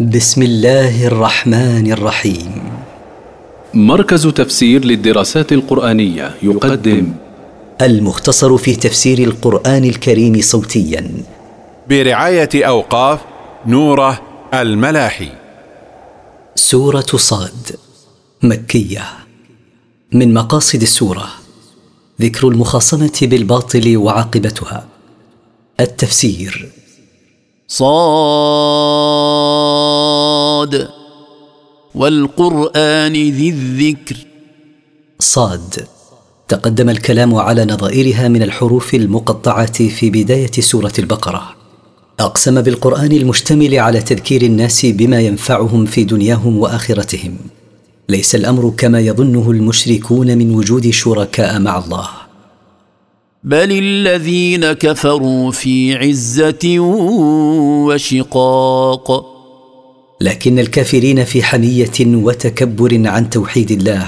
بسم الله الرحمن الرحيم. مركز تفسير للدراسات القرآنية يقدم. المختصر في تفسير القرآن الكريم صوتيا. برعاية أوقاف نوره الملاحي. سورة صاد مكية. من مقاصد السورة ذكر المخاصمة بالباطل وعاقبتها. التفسير صاد. والقرآن ذي الذكر. صاد. تقدم الكلام على نظائرها من الحروف المقطعة في بداية سورة البقرة. أقسم بالقرآن المشتمل على تذكير الناس بما ينفعهم في دنياهم وآخرتهم. ليس الأمر كما يظنه المشركون من وجود شركاء مع الله. بل الذين كفروا في عزة وشقاق. لكن الكافرين في حمية وتكبر عن توحيد الله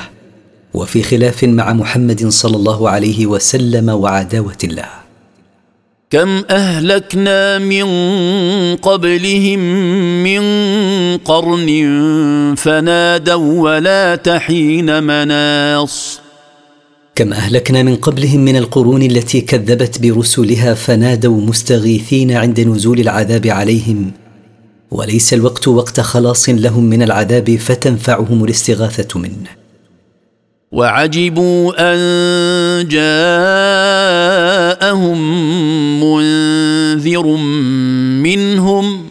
وفي خلاف مع محمد صلى الله عليه وسلم وعداوة الله. كم أهلكنا من قبلهم من قرن فنادوا ولا تحين مناص. كم أهلكنا من قبلهم من القرون التي كذبت برسلها فنادوا مستغيثين عند نزول العذاب عليهم. وليس الوقت وقت خلاص لهم من العذاب فتنفعهم الاستغاثة منه. وعجبوا أن جاءهم منذر منهم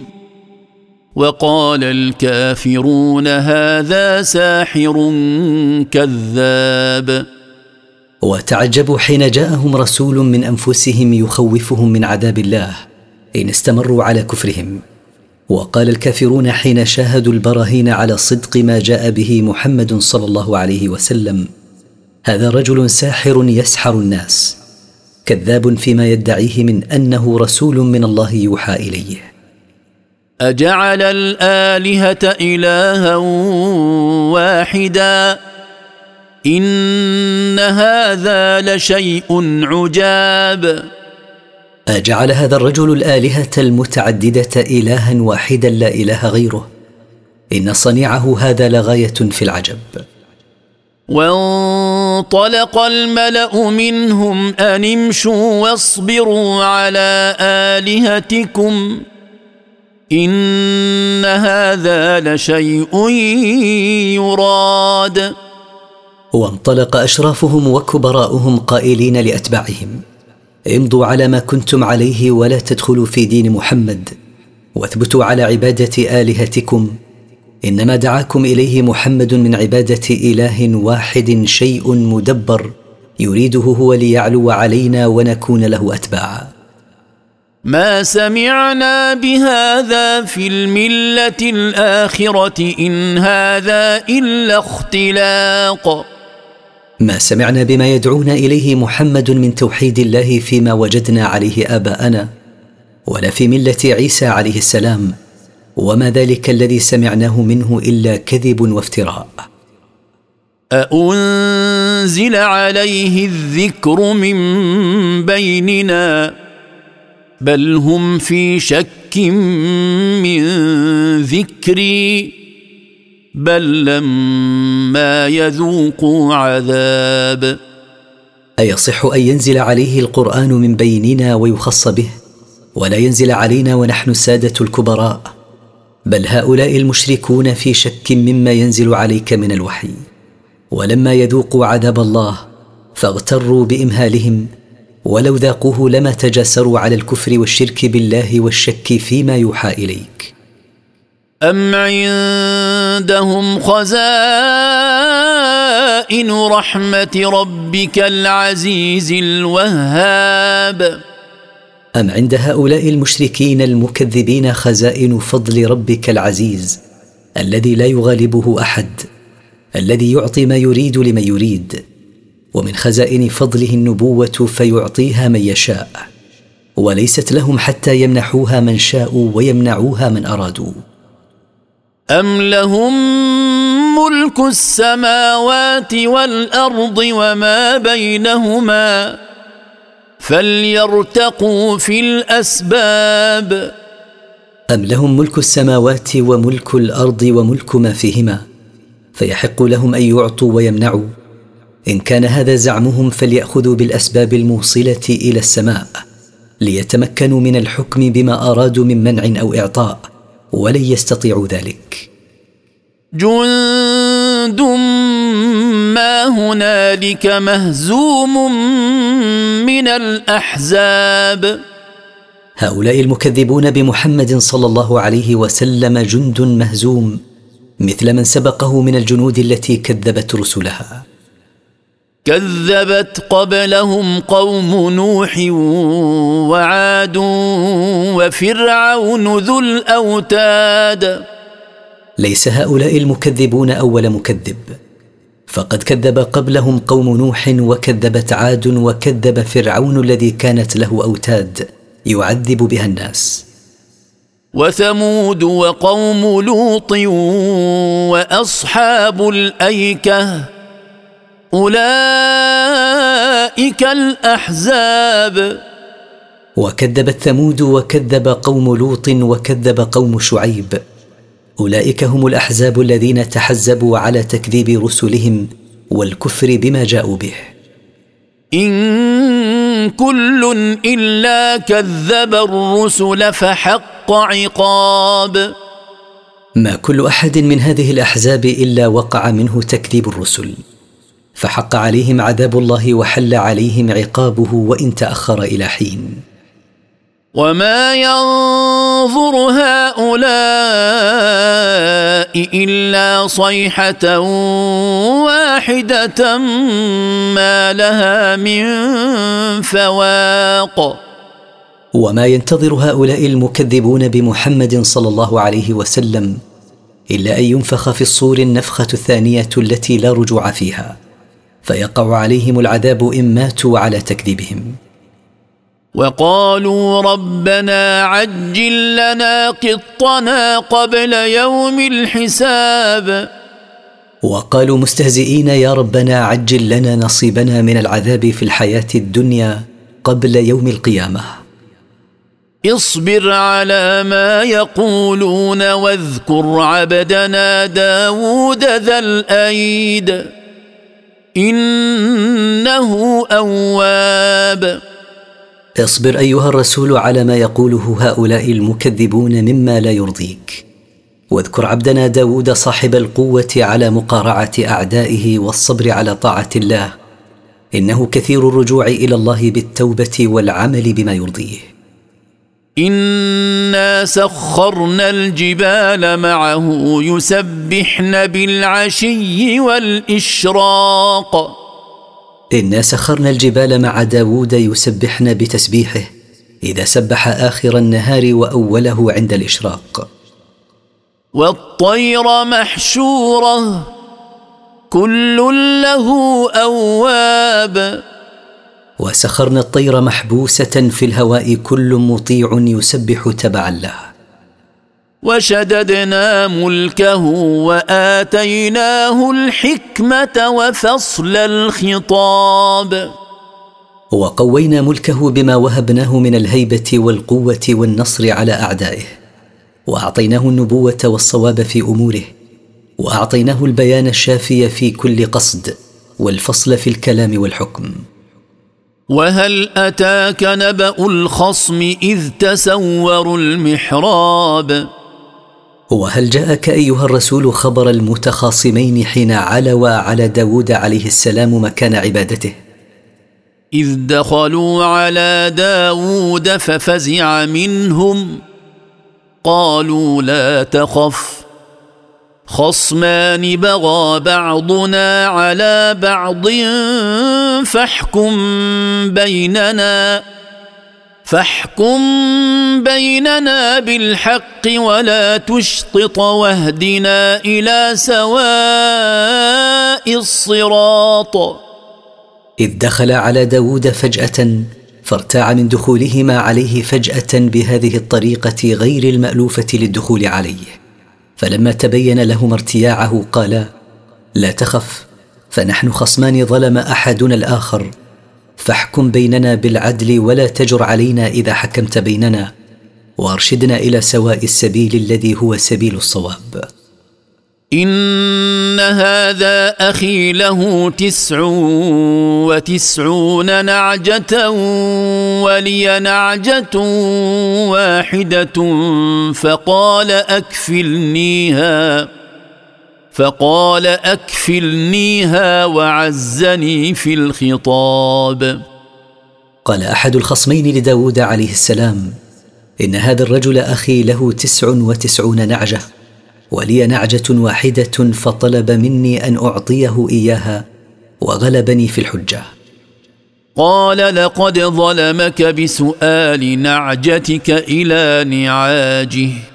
وقال الكافرون هذا ساحر كذاب. وتعجبوا حين جاءهم رسول من أنفسهم يخوفهم من عذاب الله إن استمروا على كفرهم. وقال الكافرون حين شاهدوا البراهين على صدق ما جاء به محمد صلى الله عليه وسلم هذا رجل ساحر يسحر الناس كذاب فيما يدعيه من أنه رسول من الله يوحى إليه. أجعل الآلهة إلها واحدا. إن هذا لشيء عجاب. أجعل هذا الرجل الآلهة المتعددة إلها واحدا لا إله غيره. إن صنيعه هذا لغاية في العجب. وانطلق الملأ منهم أن امشوا واصبروا على آلهتكم. إن هذا لشيء يراد. وانطلق أشرافهم وكبراؤهم قائلين لأتباعهم امضوا على ما كنتم عليه ولا تدخلوا في دين محمد واثبتوا على عبادة آلهتكم إنما دعاكم إليه محمد من عبادة إله واحد شيء مدبر يريده هو ليعلو علينا ونكون له أتباعا. ما سمعنا بهذا في الملة الآخرة إن هذا إلا اختلاق. ما سمعنا بما يدعونا إليه محمد من توحيد الله فيما وجدنا عليه آباءنا ولا في ملة عيسى عليه السلام وما ذلك الذي سمعناه منه إلا كذب وافتراء. أأنزل عليه الذكر من بيننا بل هم في شك من ذكري. بل لما يذوقوا عذاب. أيصح أن ينزل عليه القرآن من بيننا ويخص به؟ ولا ينزل علينا ونحن السادة الكبراء. بل هؤلاء المشركون في شك مما ينزل عليك من الوحي. ولما يذوقوا عذاب الله فاغتروا بإمهالهم ولو ذاقوه لما تجاسروا على الكفر والشرك بالله والشك فيما يوحى إليك. أم عندهم خزائن رحمة ربك العزيز الوهاب. أم عند هؤلاء المشركين المكذبين خزائن فضل ربك العزيز الذي لا يغالبه أحد الذي يعطي ما يريد لمن يريد ومن خزائن فضله النبوة فيعطيها من يشاء وليست لهم حتى يمنحوها من شاءوا ويمنعوها من أرادوا. أم لهم ملك السماوات والأرض وما بينهما فليرتقوا في الأسباب ام لهم ملك السماوات وملك الأرض وملك ما فيهما فيحق لهم ان يعطوا ويمنعوا ان كان هذا زعمهم فلياخذوا بالاسباب الموصله إلى السماء ليتمكنوا من الحكم بما ارادوا من منع أو اعطاء ولن يستطيعوا ذلك. جند ما هنالك مهزوم من الاحزاب. هؤلاء المكذبون بمحمد صلى الله عليه وسلم جند مهزوم مثل من سبقه من الجنود التي كذبت رسلها. كذبت قبلهم قوم نوح وعاد وفرعون ذو الأوتاد. ليس هؤلاء المكذبون أول مكذب. فقد كذب قبلهم قوم نوح وكذبت عاد وكذب فرعون الذي كانت له أوتاد يعذب بها الناس. وثمود وقوم لوط وأصحاب الأيكة أولئك الأحزاب. وكذبت ثمود وكذب قوم لوط وكذب قوم شعيب. أولئك هم الأحزاب الذين تحزبوا على تكذيب رسلهم والكفر بما جاءوا به. إن كل إلا كذب الرسل فحق عقاب. ما كل أحد من هذه الأحزاب إلا وقع منه تكذيب الرسل. فحق عليهم عذاب الله وحل عليهم عقابه وإن تأخر إلى حين. وما ينظر هؤلاء إلا صيحة واحدة ما لها من فواق. وما ينتظر هؤلاء المكذبون بمحمد صلى الله عليه وسلم إلا أن ينفخ في الصور النفخة الثانية التي لا رجوع فيها. فيقع عليهم العذاب إن ماتوا على تكذيبهم. وقالوا ربنا عجل لنا قطنا قبل يوم الحساب. وقالوا مستهزئين يا ربنا عجل لنا نصيبنا من العذاب في الحياة الدنيا قبل يوم القيامة. اصبر على ما يقولون واذكر عبدنا داود ذا الأيد. إنه أواب. اصبر أيها الرسول على ما يقوله هؤلاء المكذبون مما لا يرضيك. واذكر عبدنا داود صاحب القوة على مقارعة أعدائه والصبر على طاعة الله. إنه كثير الرجوع إلى الله بالتوبة والعمل بما يرضيه. انا سخرنا الجبال معه يسبحن بالعشي والاشراق. انا سخرنا الجبال مع داود يسبحن بتسبيحه. اذا سبح اخر النهار واوله عند الاشراق. والطير محشوره. كل له اواب. وسخرنا الطير محبوسة في الهواء كل مطيع يسبح تبعا له وشددنا ملكه وآتيناه الحكمة وفصل الخطاب. وقوينا ملكه بما وهبناه من الهيبة والقوة والنصر على أعدائه. وأعطيناه النبوة والصواب في أموره. وأعطيناه البيان الشافي في كل قصد. والفصل في الكلام والحكم. وهل أتاك نبأ الخصم إذ تسوروا المحراب؟ وهل جاءك أيها الرسول خبر المتخاصمين حين علوا على داود عليه السلام مكان عبادته؟ إذ دخلوا على داود ففزع منهم. قالوا لا تخف خصمان بغى بعضنا على بعض. فاحكم بيننا فاحكم بيننا بالحق ولا تشطط واهدنا إلى سواء الصراط. إذ دخل على داود فجأة فارتاع من دخولهما عليه فجأة بهذه الطريقة غير المألوفة للدخول عليه. فلما تبين لهما ارتياعه قالا لا تخف فنحن خصمان ظلم أحدنا الآخر. فاحكم بيننا بالعدل ولا تجر علينا إذا حكمت بيننا. وأرشدنا إلى سواء السبيل الذي هو سبيل الصواب. إن هذا أخي له تسع وتسعون نعجة ولي نعجة واحدة فقال أكفلنيها. فقال أكفلنيها وعزني في الخطاب. قال أحد الخصمين لداود عليه السلام إن هذا الرجل أخي له تسع وتسعون نعجة ولي نعجة واحدة فطلب مني أن أعطيه إياها وغلبني في الحجة. قال لقد ظلمك بسؤال نعجتك إلى نعاجه.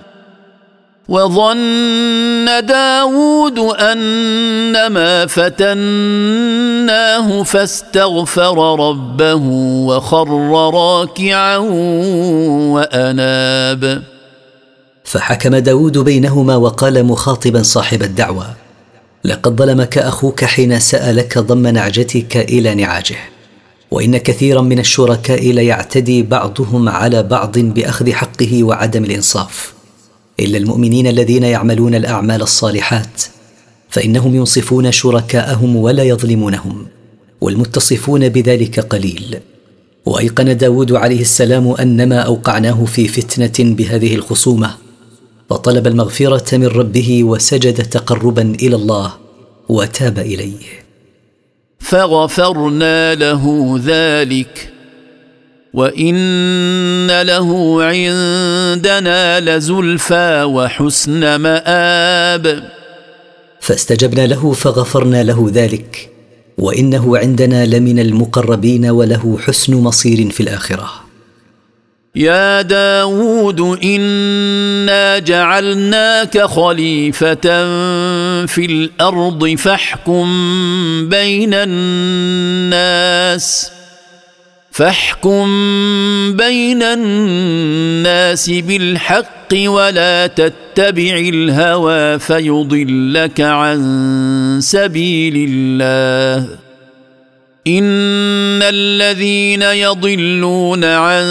وظن داود أنما فتناه فاستغفر ربه وخر راكعا وأناب. فحكم داود بينهما وقال مخاطبا صاحب الدعوة لقد ظلمك أخوك حين سألك ضم نعجتك إلى نعاجه وإن كثيرا من الشركاء ليعتدي بعضهم على بعض بأخذ حقه وعدم الإنصاف. إلا المؤمنين الذين يعملون الأعمال الصالحات فإنهم ينصفون شركاءهم ولا يظلمونهم والمتصفون بذلك قليل. وأيقن داود عليه السلام أنما أوقعناه في فتنة بهذه الخصومة فطلب المغفرة من ربه وسجد تقربا إلى الله وتاب إليه. فغفرنا له ذلك. وان له عندنا لزلفى وحسن ماب. فاستجبنا له فغفرنا له ذلك وإنه عندنا لمن المقربين وله حسن مصير في الآخرة. يا داود انا جعلناك خليفه في الأرض فاحكم بين الناس. فاحكم بين الناس بالحق ولا تتبع الهوى فيضلك عن سبيل الله. إن الذين يضلون عن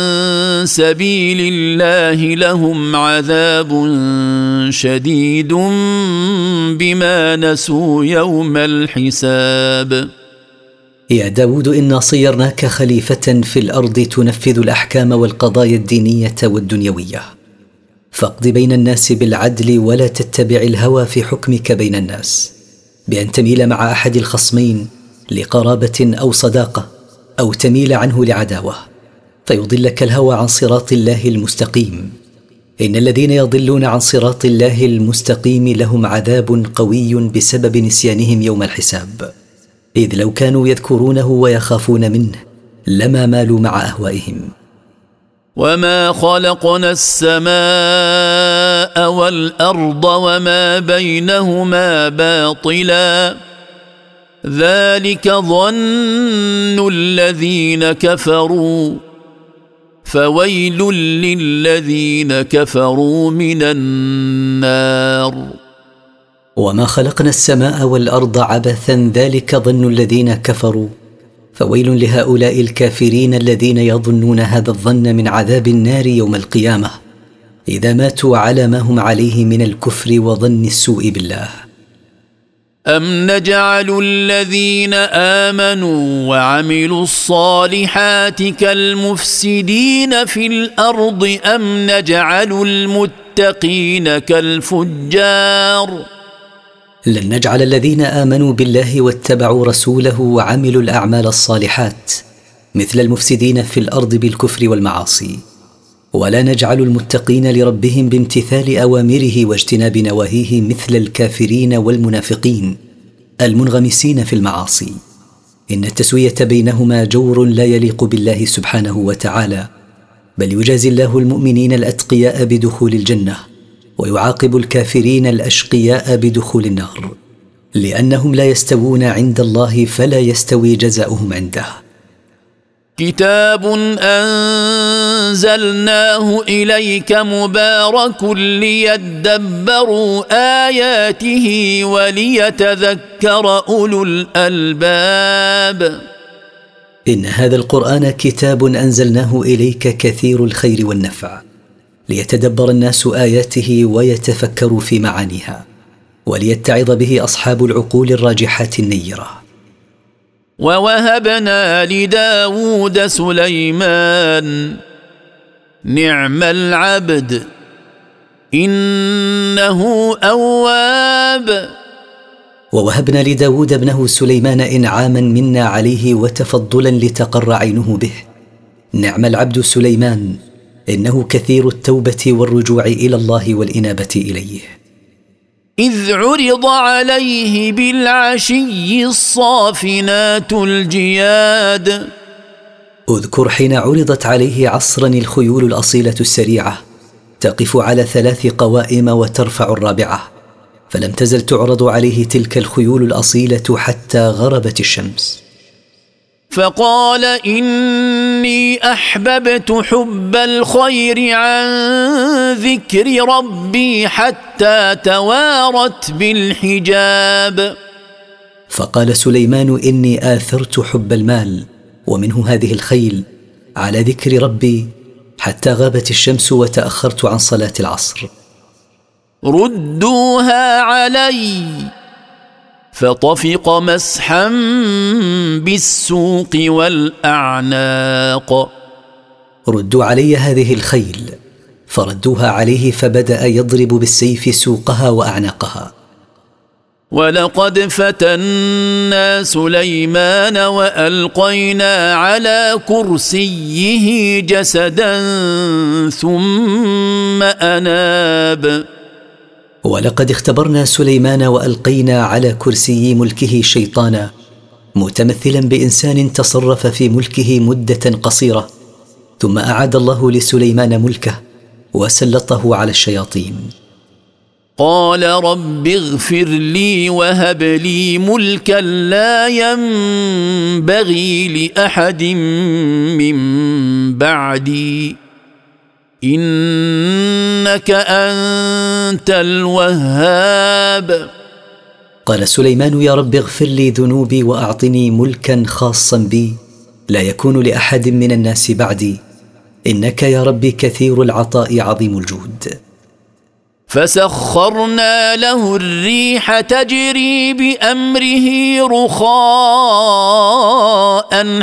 سبيل الله لهم عذاب شديد بما نسوا يوم الحساب. يا داود إنا صيرناك خليفة في الأرض تنفذ الأحكام والقضايا الدينية والدنيوية. فاقض بين الناس بالعدل ولا تتبع الهوى في حكمك بين الناس. بأن تميل مع أحد الخصمين لقرابة أو صداقة أو تميل عنه لعداوة. فيضلك الهوى عن صراط الله المستقيم. إن الذين يضلون عن صراط الله المستقيم لهم عذاب قوي بسبب نسيانهم يوم الحساب. إذ لو كانوا يذكرونه ويخافون منه لما مالوا مع أهوائهم. وما خلقنا السماء والارض وما بينهما باطلا. ذلك ظن الذين كفروا. فويل للذين كفروا من النار. وما خلقنا السماء والأرض عبثا ذلك ظن الذين كفروا. فويل لهؤلاء الكافرين الذين يظنون هذا الظن من عذاب النار يوم القيامة. إذا ماتوا على ما هم عليه من الكفر وظن السوء بالله. أم نجعل الذين آمنوا وعملوا الصالحات كالمفسدين في الأرض أم نجعل المتقين كالفجار ؟ لن نجعل الذين آمنوا بالله واتبعوا رسوله وعملوا الأعمال الصالحات مثل المفسدين في الأرض بالكفر والمعاصي. ولا نجعل المتقين لربهم بامتثال أوامره واجتناب نواهيه مثل الكافرين والمنافقين المنغمسين في المعاصي. إن التسوية بينهما جور لا يليق بالله سبحانه وتعالى بل يجازي الله المؤمنين الأتقياء بدخول الجنة. ويعاقب الكافرين الأشقياء بدخول النار لأنهم لا يستوون عند الله فلا يستوي جزاؤهم عنده. كتاب أنزلناه إليك مبارك ليدبروا آياته وليتذكر أولو الألباب. إن هذا القرآن كتاب أنزلناه إليك كثير الخير والنفع. ليتدبر الناس آياته ويتفكروا في معانيها وليتعظ به أصحاب العقول الراجحه النيرة. ووهبنا لداود سليمان نعم العبد إنه أواب. ووهبنا لداود ابنه سليمان إنعاما منا عليه وتفضلا لتقر عينه به. نعم العبد سليمان إنه كثير التوبة والرجوع إلى الله والإنابة إليه. إذ عرض عليه بالعشي الصافنات الجياد. أذكر حين عرضت عليه عصرا الخيول الأصيلة السريعة تقف على ثلاث قوائم وترفع الرابعة فلم تزل تعرض عليه تلك الخيول الأصيلة حتى غربت الشمس. فقال إني أحببت حب الخير عن ذكر ربي حتى توارت بالحجاب. فقال سليمان إني آثرت حب المال ومنه هذه الخيل على ذكر ربي حتى غابت الشمس وتأخرت عن صلاة العصر. ردوها علي. فطفق مسحا بالسوق والأعناق. ردوا علي هذه الخيل. فردوها عليه فبدأ يضرب بالسيف سوقها وأعناقها. ولقد فتنا سليمان وألقينا على كرسيه جسدا ثم أناب. ولقد اختبرنا سليمان وألقينا على كرسي ملكه شيطانا متمثلا بإنسان تصرف في ملكه مدة قصيرة. ثم أعاد الله لسليمان ملكه وسلطه على الشياطين. قال رب اغفر لي وهب لي ملكا لا ينبغي لأحد من بعدي. إنك أنت الوهاب. قال سليمان يا رب اغفر لي ذنوبي وأعطني ملكا خاصا بي. لا يكون لأحد من الناس بعدي. إنك يا رب كثير العطاء عظيم الجود. فسخرنا له الريح تجري بأمره رخاء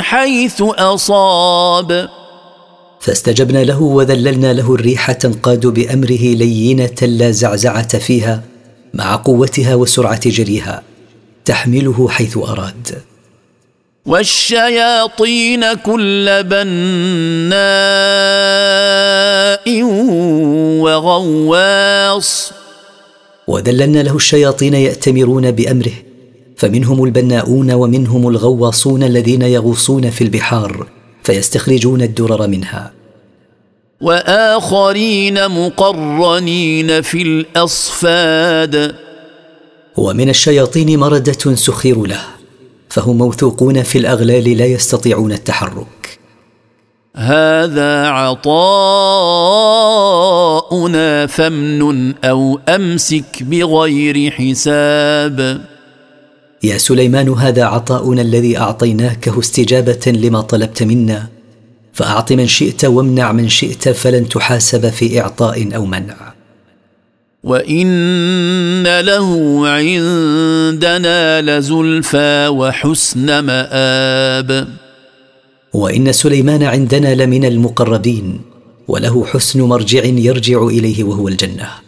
حيث أصاب. فاستجبنا له وذللنا له الريح تنقاد بأمره لينة لا زعزعة فيها مع قوتها وسرعة جريها تحمله حيث أراد. والشياطين كل بناء وغواص. وذللنا له الشياطين يأتمرون بأمره فمنهم البناؤون ومنهم الغواصون الذين يغوصون في البحار. فيستخرجون الدرر منها. وآخرين مقرنين في الأصفاد. ومن الشياطين مردة سخر له فهم موثوقون في الأغلال لا يستطيعون التحرك. هذا عطاؤنا فامنن أو أمسك بغير حساب. يا سليمان هذا عطاؤنا الذي اعطيناكه استجابة لما طلبت منا. فأعط من شئت وامنع من شئت فلن تحاسب في إعطاء أو منع. وإن له عندنا لزلفى وحسن مآب. وإن سليمان عندنا لمن المقربين وله حسن مرجع يرجع إليه وهو الجنة.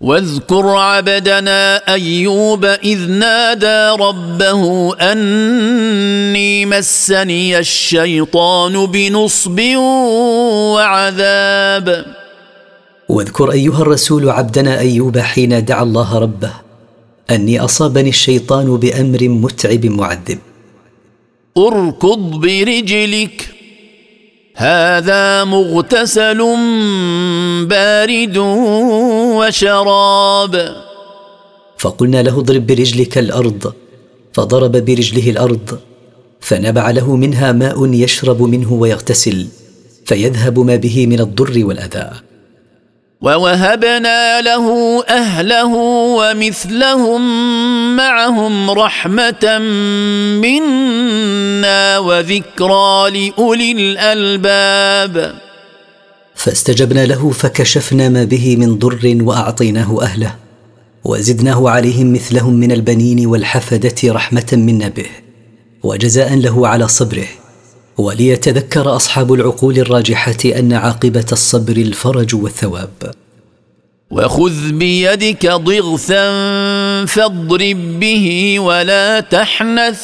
واذكر عبدنا أيوب إذ نادى ربه أني مسني الشيطان بنصب وعذاب. واذكر أيها الرسول عبدنا أيوب حين دعا الله ربه أني أصابني الشيطان بأمر متعب معذب. اركض برجلك. هذا مغتسل بارد وشراب. فقلنا له اضرب برجلك الأرض. فضرب برجله الأرض. فنبع له منها ماء يشرب منه ويغتسل. فيذهب ما به من الضر والأذى. ووهبنا له اهله ومثلهم معهم رحمه منا وذكرى لاولي الالباب. فاستجبنا له فكشفنا ما به من ضر وأعطيناه أهله وزدناه عليهم مثلهم من البنين والحفدة رحمة منا به وجزاء له على صبره. وليتذكر أصحاب العقول الراجحة أن عاقبة الصبر الفرج والثواب. وخذ بيدك ضغثا فاضرب به ولا تحنث.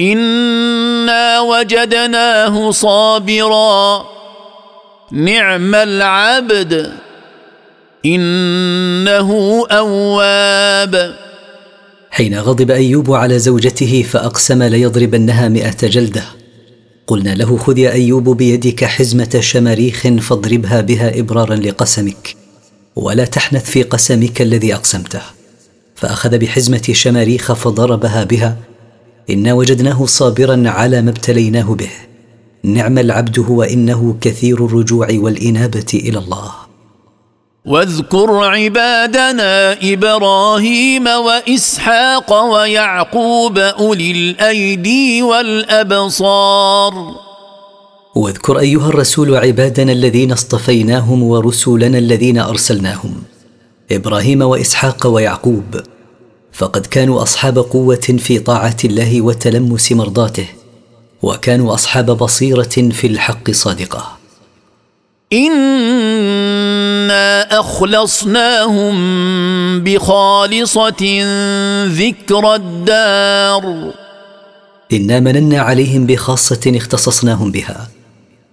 إنا وجدناه صابرا. نعم العبد. إنه أواب. حين غضب أيوب على زوجته فأقسم ليضربنها مائه جلدة. قلنا له خذ يا أيوب بيدك حزمة شماريخ فاضربها بها إبرارا لقسمك ولا تحنث في قسمك الذي أقسمته. فأخذ بحزمة شماريخ فضربها بها إنا وجدناه صابرا على ما ابتليناه به. نعم العبد هو إنه كثير الرجوع والإنابة إلى الله. واذكر عبادنا إبراهيم وإسحاق ويعقوب أولي الأيدي والأبصار. واذكر أيها الرسول عبادنا الذين اصطفيناهم ورسلنا الذين أرسلناهم إبراهيم وإسحاق ويعقوب. فقد كانوا أصحاب قوة في طاعة الله وتلمس مرضاته وكانوا أصحاب بصيرة في الحق صادقة. انا اخلصناهم بخالصه ذكر الدار. انا مننا عليهم بخاصه اختصصناهم بها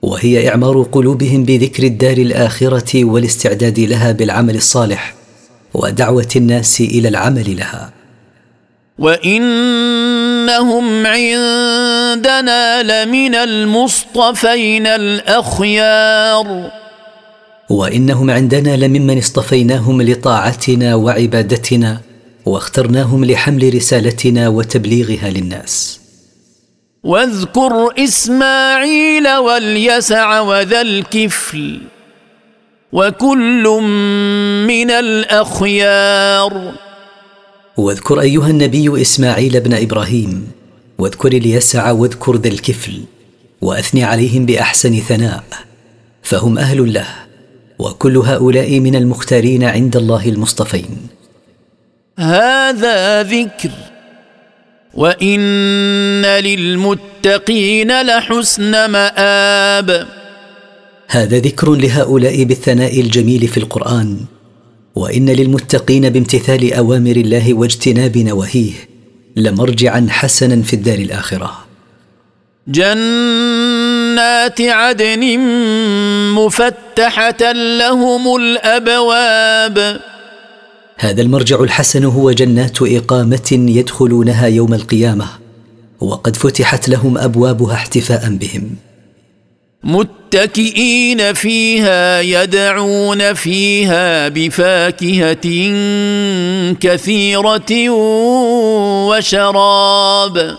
وهي إعمار قلوبهم بذكر الدار الآخرة والاستعداد لها بالعمل الصالح ودعوة الناس إلى العمل لها. وانهم عندنا لمن المصطفين الاخيار وانهم عندنا لممن اصطفيناهم لطاعتنا وعبادتنا واخترناهم لحمل رسالتنا وتبليغها للناس واذكر اسماعيل واليسع وذا الكفل وكل من الاخيار واذكر أيها النبي إسماعيل بن إبراهيم واذكر اليسع واذكر ذا الكفل وأثني عليهم بأحسن ثناء فهم أهل له وكل هؤلاء من المختارين عند الله المصطفين. هذا ذكر وإن للمتقين لحسن مآب. هذا ذكر لهؤلاء بالثناء الجميل في القرآن وإن للمتقين بامتثال أوامر الله واجتناب نواهيه لمرجعا حسنا في الدار الآخرة. جنات عدن مفتحة لهم الأبواب. هذا المرجع الحسن هو جنات إقامة يدخلونها يوم القيامة وقد فتحت لهم أبوابها احتفاء بهم. متكئين فيها يدعون فيها بفاكهة كثيرة وشراب.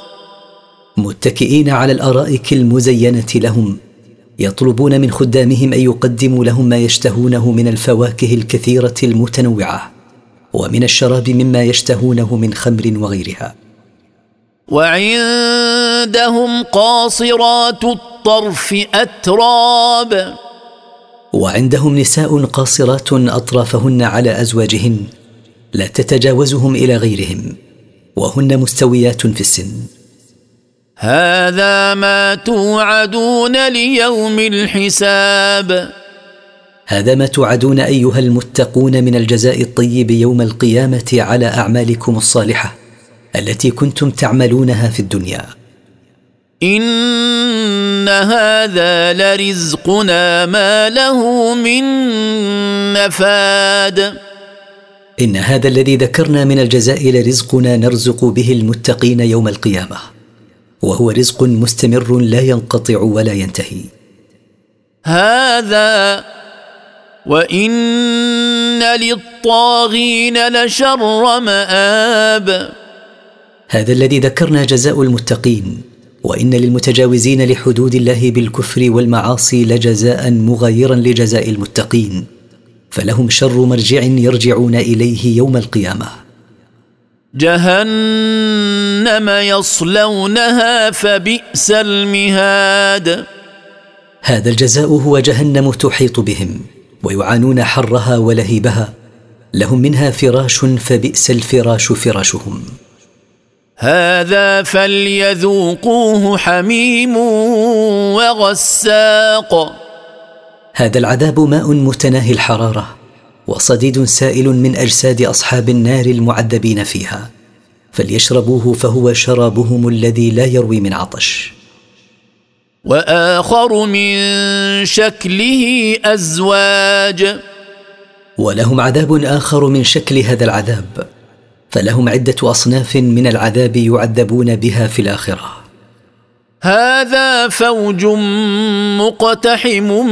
متكئين على الأرائك المزينة لهم يطلبون من خدامهم أن يقدموا لهم ما يشتهونه من الفواكه الكثيرة المتنوعة ومن الشراب مما يشتهونه من خمر وغيرها. وعندهم قاصرات الطرف أتراب. وعندهم نساء قاصرات أطرافهن على أزواجهن لا تتجاوزهم إلى غيرهم وهن مستويات في السن. هذا ما توعدون ليوم الحساب. هذا ما توعدون أيها المتقون من الجزاء الطيب يوم القيامة على أعمالكم الصالحة. التي كنتم تعملونها في الدنيا. إن هذا لرزقنا ما له من نفاد. إن هذا الذي ذكرنا من الجزاء لرزقنا نرزق به المتقين يوم القيامة. وهو رزق مستمر لا ينقطع ولا ينتهي. هذا وإن للطاغين لشر مآب. هذا الذي ذكرنا جزاء المتقين وإن للمتجاوزين لحدود الله بالكفر والمعاصي لجزاء مغايرا لجزاء المتقين فلهم شر مرجع يرجعون إليه يوم القيامة. جهنم يصلونها فبئس المهاد. هذا الجزاء هو جهنم تحيط بهم ويعانون حرها ولهيبها لهم منها فراش فبئس الفراش فراشهم. هذا فليذوقوه حميم وغساق. هذا العذاب ماء متناهي الحرارة وصديد سائل من أجساد أصحاب النار المعذبين فيها. فليشربوه فهو شرابهم الذي لا يروي من عطش. وآخر من شكله أزواج. ولهم عذاب آخر من شكل هذا العذاب. فلهم عدة أصناف من العذاب يعذبون بها في الآخرة. هذا فوج مقتحم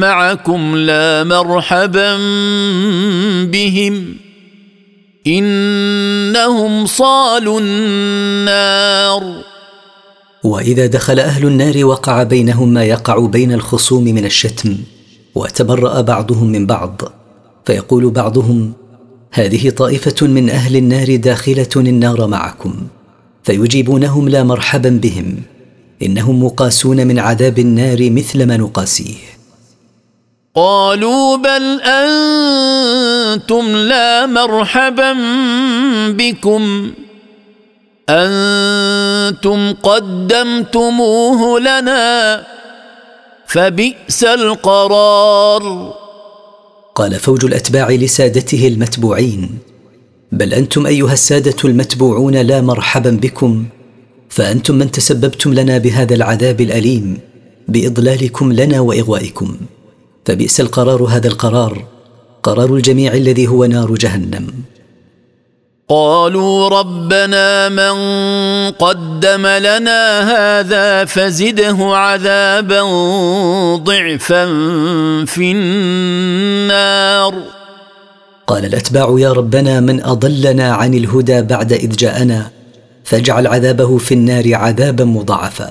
معكم لا مرحبا بهم. إنهم صالوا النار. وإذا دخل أهل النار وقع بينهم ما يقع بين الخصوم من الشتم وتبرأ بعضهم من بعض فيقول بعضهم هذه طائفة من أهل النار داخلة النار معكم فيجيبونهم لا مرحبا بهم إنهم مقاسون من عذاب النار مثل ما نقاسيه. قالوا بل أنتم لا مرحبا بكم أنتم قدمتموه لنا فبئس القرار. قال فوج الأتباع لسادته المتبوعين. بل أنتم أيها السادة المتبوعون لا مرحبا بكم فأنتم من تسببتم لنا بهذا العذاب الأليم بإضلالكم لنا وإغوائكم. فبئس القرار هذا القرار قرار الجميع الذي هو نار جهنم. قالوا ربنا من قدم لنا هذا فزده عذابا ضعفا في النار. قال الأتباع يا ربنا من أضلنا عن الهدى بعد إذ جاءنا فاجعل عذابه في النار عذابا مضاعفا.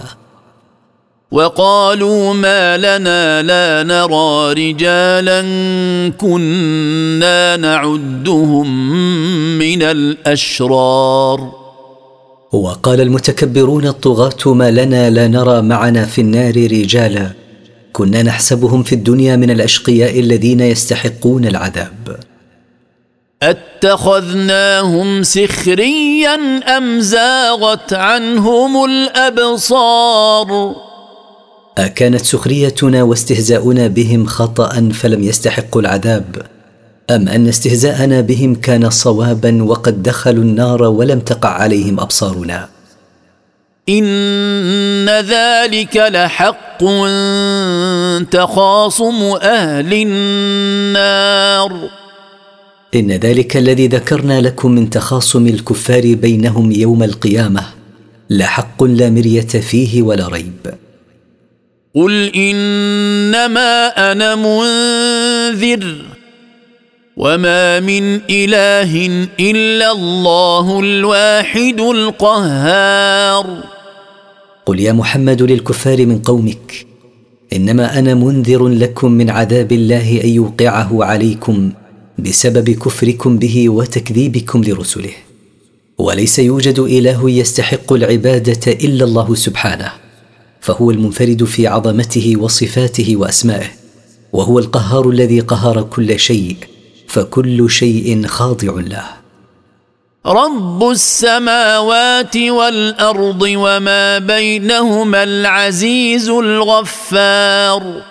وقالوا ما لنا لا نرى رجالا كنا نعدهم من الأشرار. وقال المتكبرون الطغاة ما لنا لا نرى معنا في النار رجالا كنا نحسبهم في الدنيا من الأشقياء الذين يستحقون العذاب. أتخذناهم سخريا أم زاغت عنهم الأبصار؟ أكانت سخريتنا واستهزاؤنا بهم خطأ فلم يستحقوا العذاب؟ أم أن استهزاءنا بهم كان صوابا وقد دخلوا النار ولم تقع عليهم أبصارنا؟ إن ذلك لحق تخاصم أهل النار. إن ذلك الذي ذكرنا لكم من تخاصم الكفار بينهم يوم القيامة لحق لا مرية فيه ولا ريب. قل انما أنا منذر وما من اله الا الله الواحد القهار. قل يا محمد للكفار من قومك انما أنا منذر لكم من عذاب الله ان يوقعه عليكم بسبب كفركم به وتكذيبكم لرسله. وليس يوجد اله يستحق العباده الا الله سبحانه. فهو المنفرد في عظمته وصفاته وأسمائه وهو القهار الذي قهر كل شيء فكل شيء خاضع له. رب السماوات والأرض وما بينهما العزيز الغفار.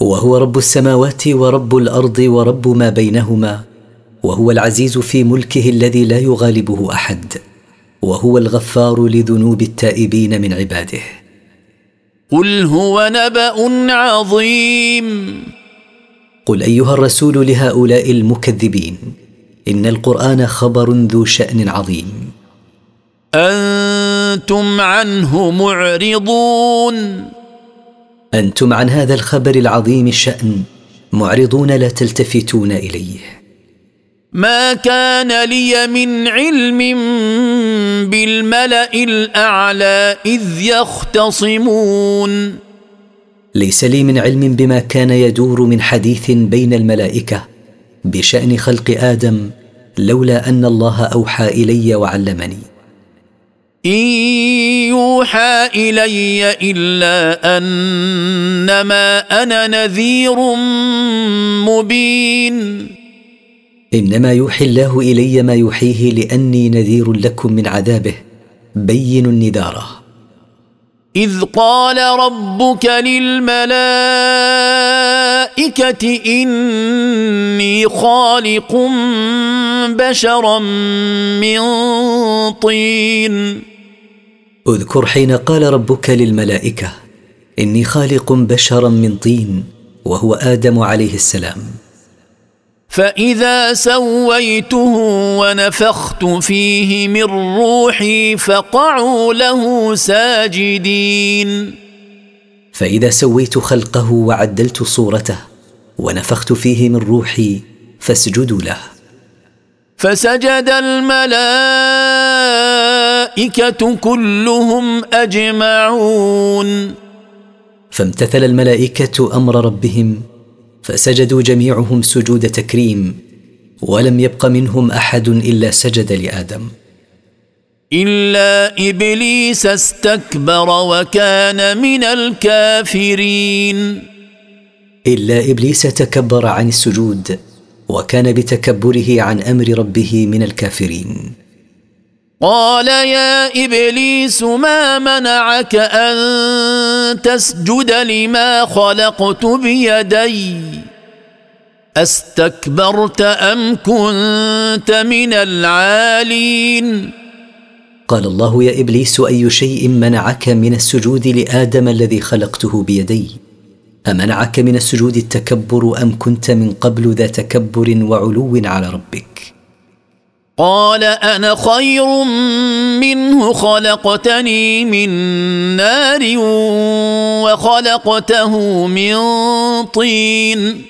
وهو رب السماوات ورب الأرض ورب ما بينهما وهو العزيز في ملكه الذي لا يغالبه أحد وهو الغفار لذنوب التائبين من عباده. قل هو نبأ عظيم. قل أيها الرسول لهؤلاء المكذبين إن القرآن خبر ذو شأن عظيم. أنتم عنه معرضون. أنتم عن هذا الخبر العظيم الشان معرضون لا تلتفتون إليه. ما كان لي من علم بالملأ الأعلى إذ يختصمون. ليس لي من علم بما كان يدور من حديث بين الملائكة بشأن خلق آدم لولا أن الله أوحى إلي وعلمني. إن يوحى إلي إلا أنما أنا نذير مبين. إنما يوحي الله إلي ما يوحيه لأني نذير لكم من عذابه. بين النذاره إذ قال ربك للملائكة إني خالق بشرا من طين. اذكر حين قال ربك للملائكة إني خالق بشرا من طين وهو آدم عليه السلام. فإذا سويته ونفخت فيه من روحي فقعوا له ساجدين. فإذا سويت خلقه وعدلت صورته ونفخت فيه من روحي فاسجدوا له. فسجد الملائكة كلهم أجمعون. فامتثل الملائكة أمر ربهم فسجدوا جميعهم سجود تكريم ولم يبق منهم أحد إلا سجد لآدم. إلا إبليس استكبر وكان من الكافرين. إلا إبليس تكبر عن السجود وكان بتكبره عن أمر ربه من الكافرين. قال يا إبليس ما منعك أن تسجد لما خلقت بيدي؟ أستكبرت أم كنت من العالين؟ قال الله يا إبليس أي شيء منعك من السجود لآدم الذي خلقته بيدي؟ أمنعك من السجود التكبر أم كنت من قبل ذا تكبر وعلو على ربك؟ قال أنا خير منه خلقتني من نار وخلقته من طين.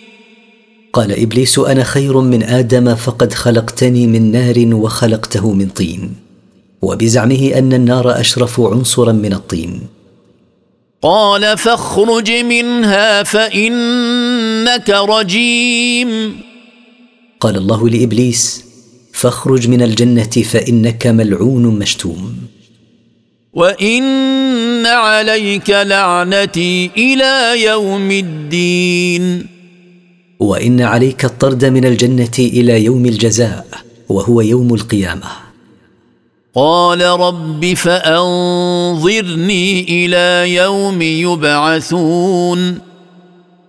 قال إبليس أنا خير من آدم فقد خلقتني من نار وخلقته من طين. وبزعمه أن النار أشرف عنصرا من الطين. قال فاخرج منها فإنك رجيم. قال الله لإبليس فاخرج من الجنة فإنك ملعون مشتوم. وإن عليك لعنتي إلى يوم الدين. وإن عليك الطرد من الجنة إلى يوم الجزاء وهو يوم القيامة. قال رب فأنظرني إلى يوم يبعثون.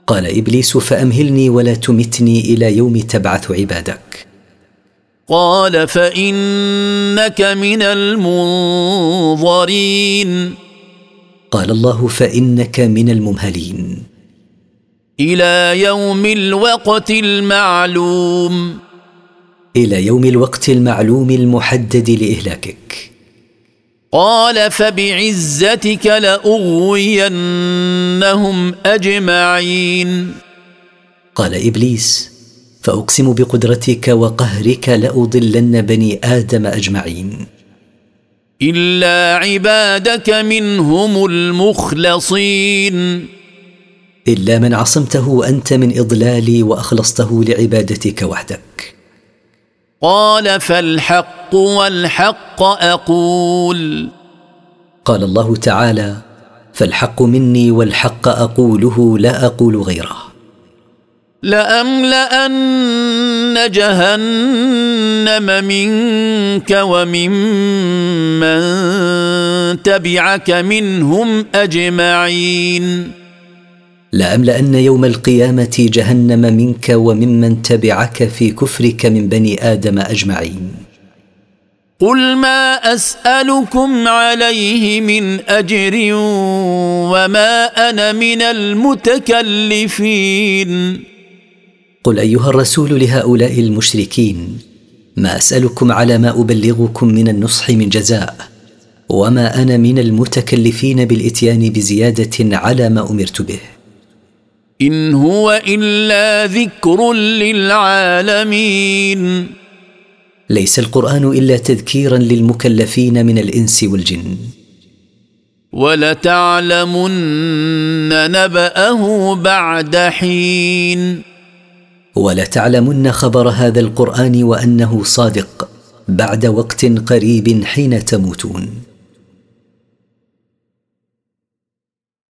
قال إبليس فأمهلني ولا تمتني إلى يوم تبعث عبادك. قال فإنك من المنظرين. قال الله فإنك من الممهلين. إلى يوم الوقت المعلوم. إلى يوم الوقت المعلوم المحدد لإهلاكك. قال فبعزتك لأغوينهم أجمعين. قال إبليس فأقسم بقدرتك وقهرك لأضلن بني آدم أجمعين. إلا عبادك منهم المخلصين. إلا من عصمته أنت من إضلالي وأخلصته لعبادتك وحدك. قال فالحق والحق أقول. قال الله تعالى فالحق مني والحق أقوله لا أقول غيره. لأملأن جهنم منك وممن من تبعك منهم أجمعين. لأملأن يوم القيامة جهنم منك وممن تبعك في كفرك من بني آدم أجمعين. قل ما أسألكم عليه من أجر وما أنا من المتكلفين. قل أيها الرسول لهؤلاء المشركين ما أسألكم على ما أبلغكم من النصح من جزاء وما أنا من المتكلفين بالإتيان بزيادة على ما أمرت به. إن هو إلا ذكر للعالمين. ليس القرآن إلا تذكيرا للمكلفين من الإنس والجن. ولتعلمن نبأه بعد حين. ولتعلمن خبر هذا القرآن وأنه صادق بعد وقت قريب حين تموتون.